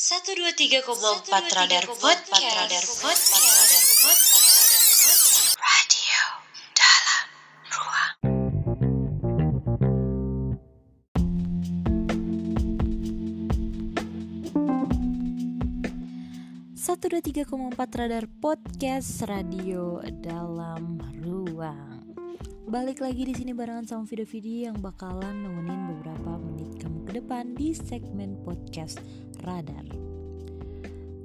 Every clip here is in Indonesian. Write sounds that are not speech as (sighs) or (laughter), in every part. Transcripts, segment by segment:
Satu dua tiga koma empat radar podcast. Radar podcast. Radar podcast. Radio dalam ruang. Satu dua tiga koma empat radar podcast radio dalam ruang. Balik lagi di sini barengan sama video-video yang bakalan nemenin beberapa menit kamu ke depan di segmen podcast radar.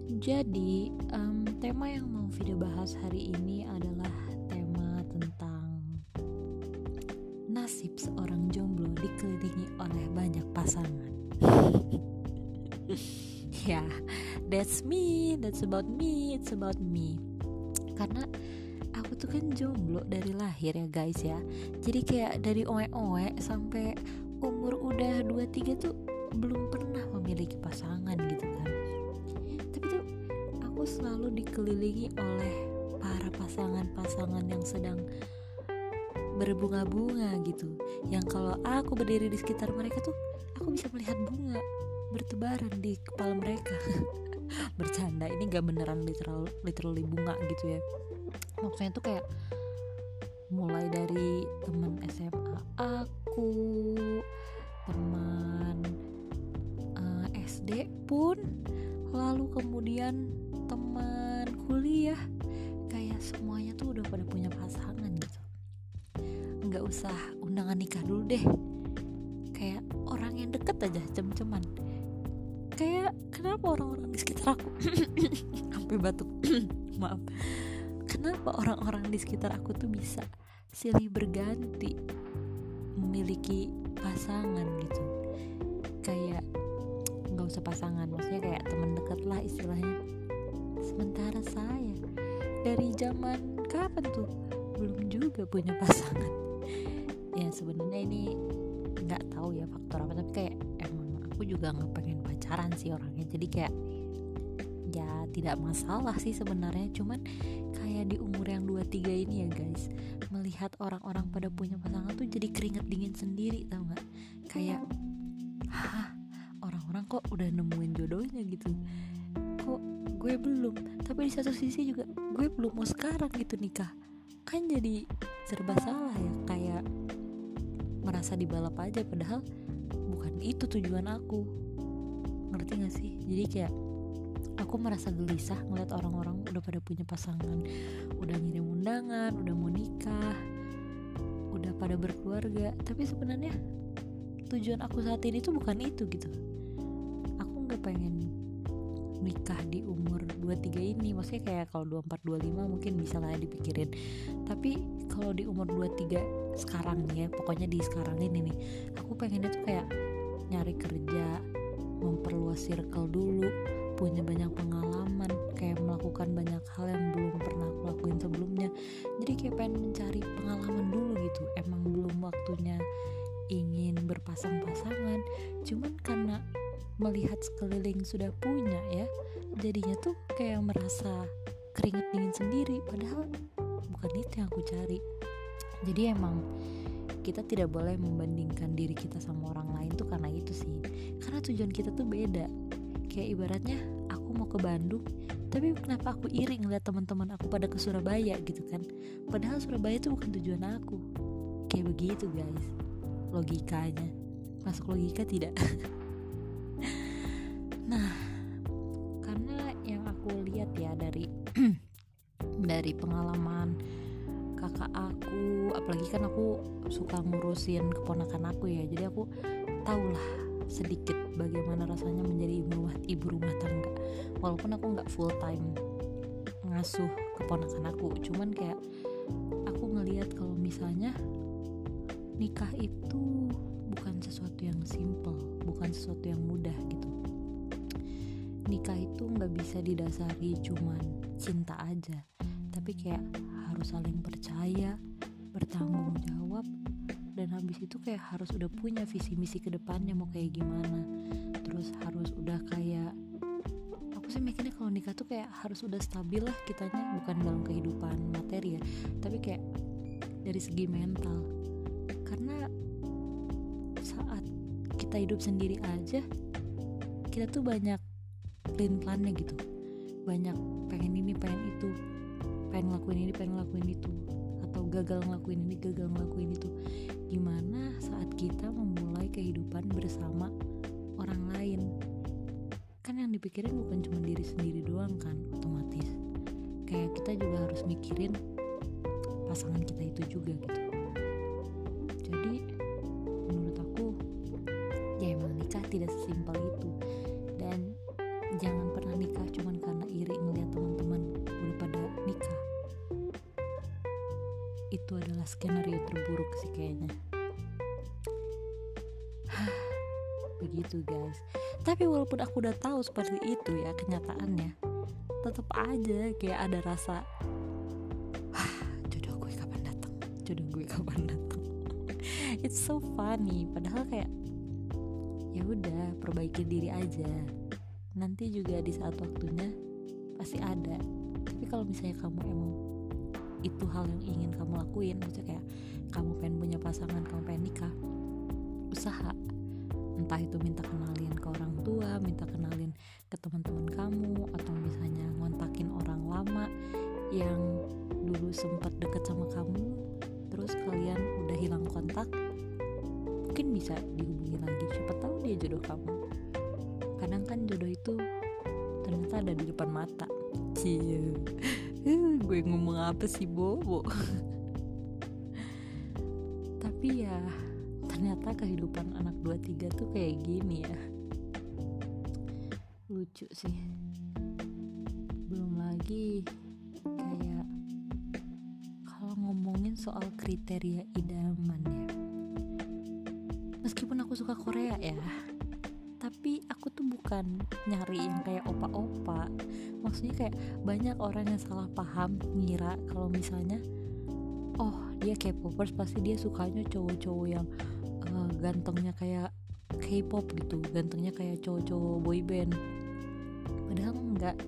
Jadi em, tema yang mau video bahas hari ini adalah tema tentang nasib seorang jomblo dikelilingi oleh banyak pasangan. (laughs) ya, that's me, that's about me, it's about me. Karena aku tuh kan jomblo dari lahir ya guys ya. Jadi kayak dari oe-oe sampai umur udah 23 tuh belum pernah memiliki pasangan gitu kan. Tapi tuh aku selalu dikelilingi oleh para pasangan-pasangan yang sedang berbunga-bunga gitu. Yang kalau aku berdiri di sekitar mereka tuh aku bisa melihat bunga bertebaran di kepala mereka. (laughs) Bercanda, ini gak beneran literal literally bunga gitu ya. Maksudnya tuh kayak mulai dari teman SMA aku, teman eh, SD pun, lalu kemudian teman kuliah, kayak semuanya tuh udah pada punya pasangan gitu. Nggak usah undangan nikah dulu deh, kayak orang yang deket aja cem-ceman. Kayak kenapa orang-orang di sekitar aku? (laughs) Sampai batuk, (clears throat) maaf. Kenapa orang-orang di sekitar aku tuh bisa silih berganti memiliki pasangan gitu? Kayak nggak usah pasangan maksudnya kayak teman dekat lah istilahnya. Sementara saya dari zaman kapan tuh belum juga punya pasangan. (laughs) Ya sebenarnya ini nggak tahu ya faktor apa tapi kayak emang aku juga nggak pengen pacaran sih orangnya. Jadi kayak ya tidak masalah sih sebenarnya. Cuman kayak di umur yang 23 ini ya guys melihat orang-orang pada punya pasangan tuh jadi keringet dingin sendiri tau nggak? Kayak hah? Orang-orang kok udah nemuin jodohnya gitu? Kok gue belum? Tapi di satu sisi juga gue belum mau sekarang gitu nikah. Kan jadi serba salah ya kayak merasa dibalap aja. Padahal bukan itu tujuan aku. Ngerti gak sih? Jadi kayak aku merasa gelisah ngeliat orang-orang udah pada punya pasangan. Udah ngirim undangan udah mau nikah udah pada berkeluarga. Tapi sebenarnya tujuan aku saat ini tuh bukan itu gitu. Aku nggak pengen nikah di umur 23 ini. Maksudnya kayak kalau 24 25 mungkin bisa lah dipikirin. Tapi kalau di umur 23 sekarang nih ya pokoknya di sekarang ini nih aku pengennya tuh kayak nyari kerja memperluas circle dulu punya banyak pengalaman kayak melakukan banyak hal yang belum pernah aku lakuin sebelumnya. Jadi kayak pengen mencari pengalaman dulu gitu. Emang belum waktunya melihat sekeliling sudah punya ya jadinya tuh kayak merasa keringet dingin sendiri padahal bukan itu yang aku cari. Jadi emang kita tidak boleh membandingkan diri kita sama orang lain tuh karena itu sih. Karena tujuan kita tuh beda. Kayak ibaratnya aku mau ke Bandung tapi kenapa aku iri ngeliat teman-teman aku pada ke Surabaya gitu kan? Padahal Surabaya itu bukan tujuan aku. Kayak begitu guys. Logikanya. Masuk logika tidak (laughs) nah karena yang aku lihat ya dari (clears throat) dari pengalaman kakak aku apalagi kan aku suka ngurusin keponakan aku ya jadi aku tahulah sedikit bagaimana rasanya menjadi ibu rumah ibu rumah tangga. Walaupun aku nggak full time ngasuh keponakan aku cuman kayak aku ngelihat kalau misalnya nikah itu bukan sesuatu yang simple bukan sesuatu yang mudah gitu nikah itu nggak bisa didasari cuman cinta aja tapi kayak harus saling percaya bertanggung jawab dan habis itu kayak harus udah punya visi misi ke depannya mau kayak gimana. Terus harus udah kayak aku sih mikirnya kalau nikah tuh kayak harus udah stabil lah kitanya bukan dalam kehidupan materi ya tapi kayak dari segi mental. Karena saat kita hidup sendiri aja kita tuh banyak plan-plannya gitu. Banyak pengen ini pengen itu. Pengen ngelakuin ini pengen ngelakuin itu. Atau gagal ngelakuin ini gagal ngelakuin itu. Gimana saat kita memulai kehidupan bersama orang lain? Kan yang dipikirin bukan cuma diri sendiri doang kan otomatis. Kayak kita juga harus mikirin pasangan kita itu juga gitu. Jadi menurut aku ya emang nikah tidak sesimpel skenario terburuk sih kayaknya. (sighs) Begitu guys. Tapi walaupun aku udah tahu seperti itu ya kenyataannya tetap aja kayak ada rasa (sighs) jodoh gue kapan datang? Jodoh gue kapan datang? (laughs) It's so funny. Padahal kayak ya udah perbaiki diri aja. Nanti juga di saat waktunya pasti ada. Tapi kalau misalnya kamu emang itu hal yang ingin kamu lakuin. Maksudnya kayak kamu pengen punya pasangan kamu pengen nikah usaha. Entah itu minta kenalin ke orang tua minta kenalin ke teman-teman apa sih bobo? Tapi ya ternyata kehidupan anak 23 tuh kayak gini ya. Lucu sih. Belum lagi kayak kalau ngomongin soal kriteria idaman ya. Meskipun aku suka Korea ya bukan nyari yang kayak opa-opa. Maksudnya kayak banyak orang yang salah paham ngira kalau misalnya oh dia K-popers pasti dia sukanya cowok-cowok yang uh, gantengnya kayak K-pop gitu gantengnya kayak cowok-cowok boyband padahal enggak.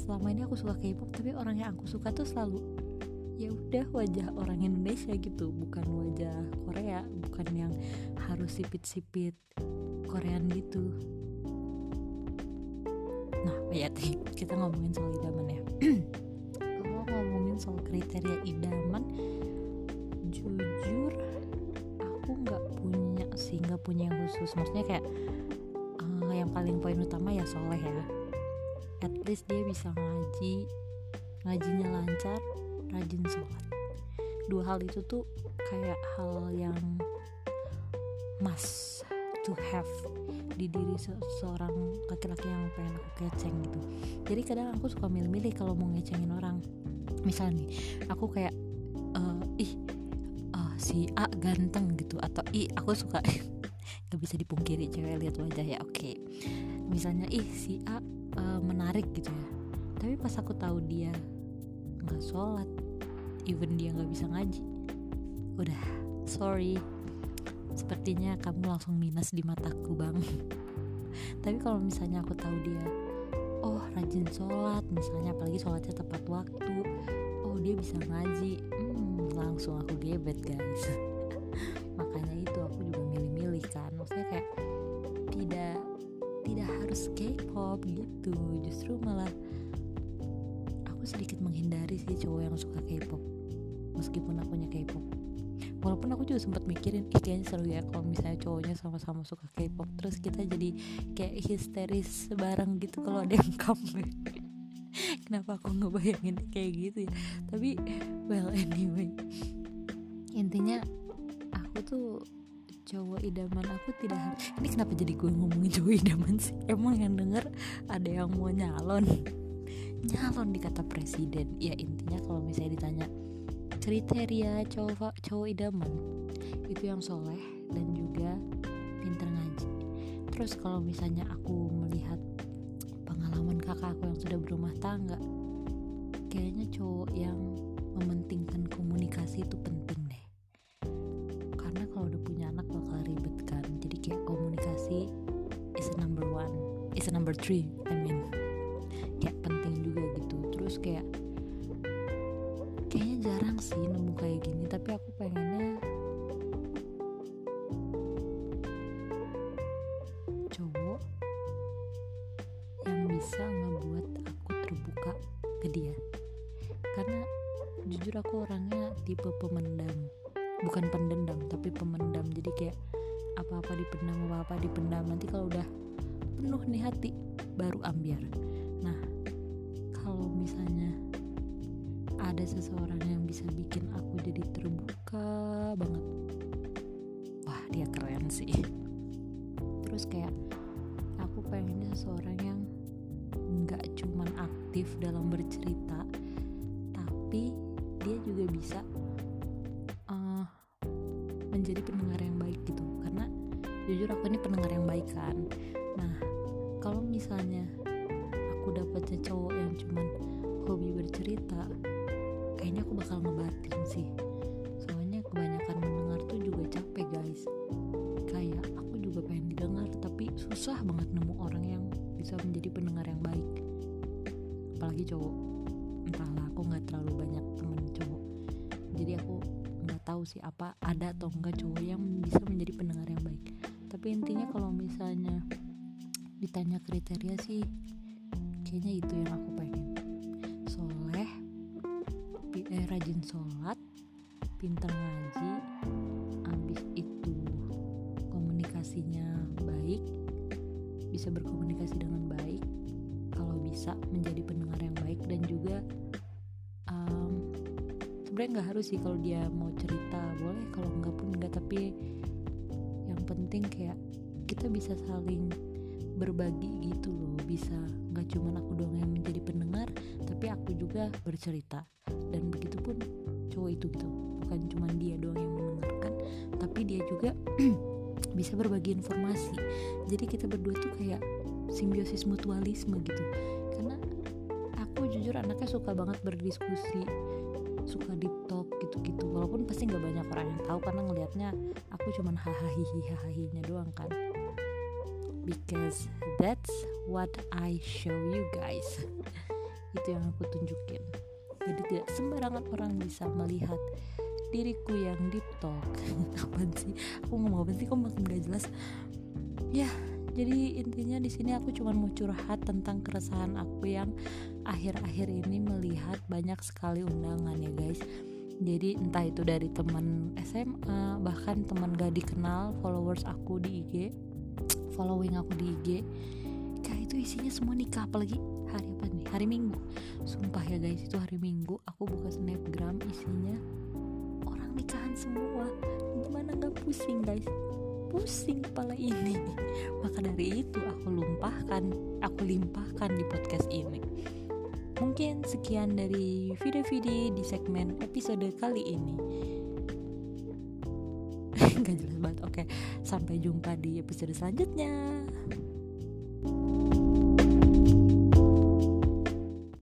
Selama ini aku suka K-pop tapi orang yang aku suka tuh selalu ya udah wajah orang Indonesia gitu. Bukan wajah Korea bukan yang harus sipit-sipit Korean gitu nah ya kita ngomongin soal idaman ya. Kalau ngomongin soal kriteria idaman. Jujur aku nggak punya sih nggak punya yang khusus. Maksudnya kayak uh, yang paling poin utama ya soleh ya. At least dia bisa ngaji ngajinya lancar rajin sholat. Dua hal itu tuh kayak hal yang must to have di diri se seorang laki-laki yang pengen aku keceng gitu. Jadi kadang aku suka milih-milih kalau mau ngecengin orang. Misalnya nih aku kayak uh, ih uh, si A ganteng gitu atau ih aku suka (laughs) nggak bisa dipungkiri cewek lihat wajah ya oke. Okay. misalnya ih si A uh, menarik gitu ya. Tapi pas aku tahu dia nggak sholat even dia nggak bisa ngaji udah sorry sepertinya kamu langsung minus di mataku bang. (laughs) Tapi kalau misalnya aku tahu dia oh rajin sholat misalnya apalagi sholatnya tepat waktu oh dia bisa ngaji hmm, langsung aku gebet guys. (laughs) Makanya itu aku juga milih-milih kan. Maksudnya kayak tidak tidak harus K-pop gitu justru malah aku sedikit menghindari sih cowok yang suka K-pop meskipun akunya K-pop walaupun aku juga sempat mikirin ih kayaknya seru ya kalau misalnya cowoknya sama-sama suka K-pop. Terus kita jadi kayak histeris bareng gitu kalau ada yang (laughs) comeback. Kenapa aku ngebayangin kayak gitu ya? Tapi well anyway. Intinya aku tuh cowok idaman aku tidak ini kenapa jadi gue ngomongin cowok idaman sih? Emang yang denger ada yang mau nyalon. Nyalon di kata presiden. Ya intinya kalau misalnya ditanya kriteria cowok cowok idaman. Itu yang soleh dan juga pinter ngaji. Terus kalau misalnya aku melihat pengalaman kakak aku yang sudah berumah tangga kayaknya cowok yang mementingkan komunikasi itu penting deh. Karena kalau udah punya anak bakal ribet kan. Jadi kayak komunikasi is a number one is a number three bisa ngebuat aku terbuka ke dia. Karena jujur aku orangnya tipe pemendam. Bukan pendendam tapi pemendam. Jadi kayak apa-apa dipendam apa-apa dipendam. Nanti kalau udah penuh nih hati baru ambiar. Nah kalau misalnya ada seseorang yang bisa bikin aku jadi terbuka banget wah dia keren sih. Terus kayak aku pengennya seseorang yang nggak cuman aktif dalam bercerita tapi dia juga bisa uh, menjadi pendengar yang baik gitu. Karena jujur aku ini pendengar yang baik kan. Nah kalau misalnya aku dapetnya cowok yang cuman hobi bercerita kayaknya aku bakal ngebatin sih. Soalnya kebanyakan mendengar tuh juga capek guys. Kayak aku juga pengen didengar tapi susah banget apalagi cowok. Entahlah aku nggak terlalu banyak temen cowok. Jadi aku nggak tahu sih apa ada atau enggak cowok yang bisa menjadi pendengar yang baik. Tapi intinya kalau misalnya ditanya kriteria sih kayaknya itu yang aku pengen. Soleh eh, rajin sholat pintar ngaji abis itu komunikasinya baik bisa berkomunikasi dengan baik bisa menjadi pendengar yang baik dan juga um, sebenarnya nggak harus sih kalau dia mau cerita boleh kalau nggak pun nggak tapi yang penting kayak kita bisa saling berbagi gitu loh. Bisa nggak cuma aku doang yang menjadi pendengar tapi aku juga bercerita. Dan begitu pun cowok itu gitu. Bukan cuma dia doang yang mendengarkan tapi dia juga (clears throat) bisa berbagi informasi. Jadi kita berdua tuh kayak simbiosis mutualisme gitu. Karena aku jujur anaknya suka banget berdiskusi suka deep talk gitu-gitu. Walaupun pasti nggak banyak orang yang tahu karena ngelihatnya aku cuman hahaha doang kan. Because that's what I show you guys. (laughs) Itu yang aku tunjukin. Jadi tidak sembarangan orang bisa melihat diriku yang deep talk. (laughs) Apa sih? Aku ngomong apa sih? Kok makin gak jelas? Ya jadi intinya di sini aku cuma mau curhat tentang keresahan aku yang akhir-akhir ini melihat banyak sekali undangan ya guys. Jadi entah itu dari teman SMA bahkan teman gak dikenal followers aku di IG following aku di IG kayak itu isinya semua nikah apalagi hari apa nih? Hari minggu. Sumpah ya guys itu hari minggu. Aku buka snapgram isinya orang nikahan semua. Gimana nggak pusing guys pusing kepala ini. Maka dari itu aku lumpahkan aku limpahkan di podcast ini. Mungkin sekian dari video-video di segmen episode kali ini. (laughs) Nggak jelas banget oke. Sampai jumpa di episode selanjutnya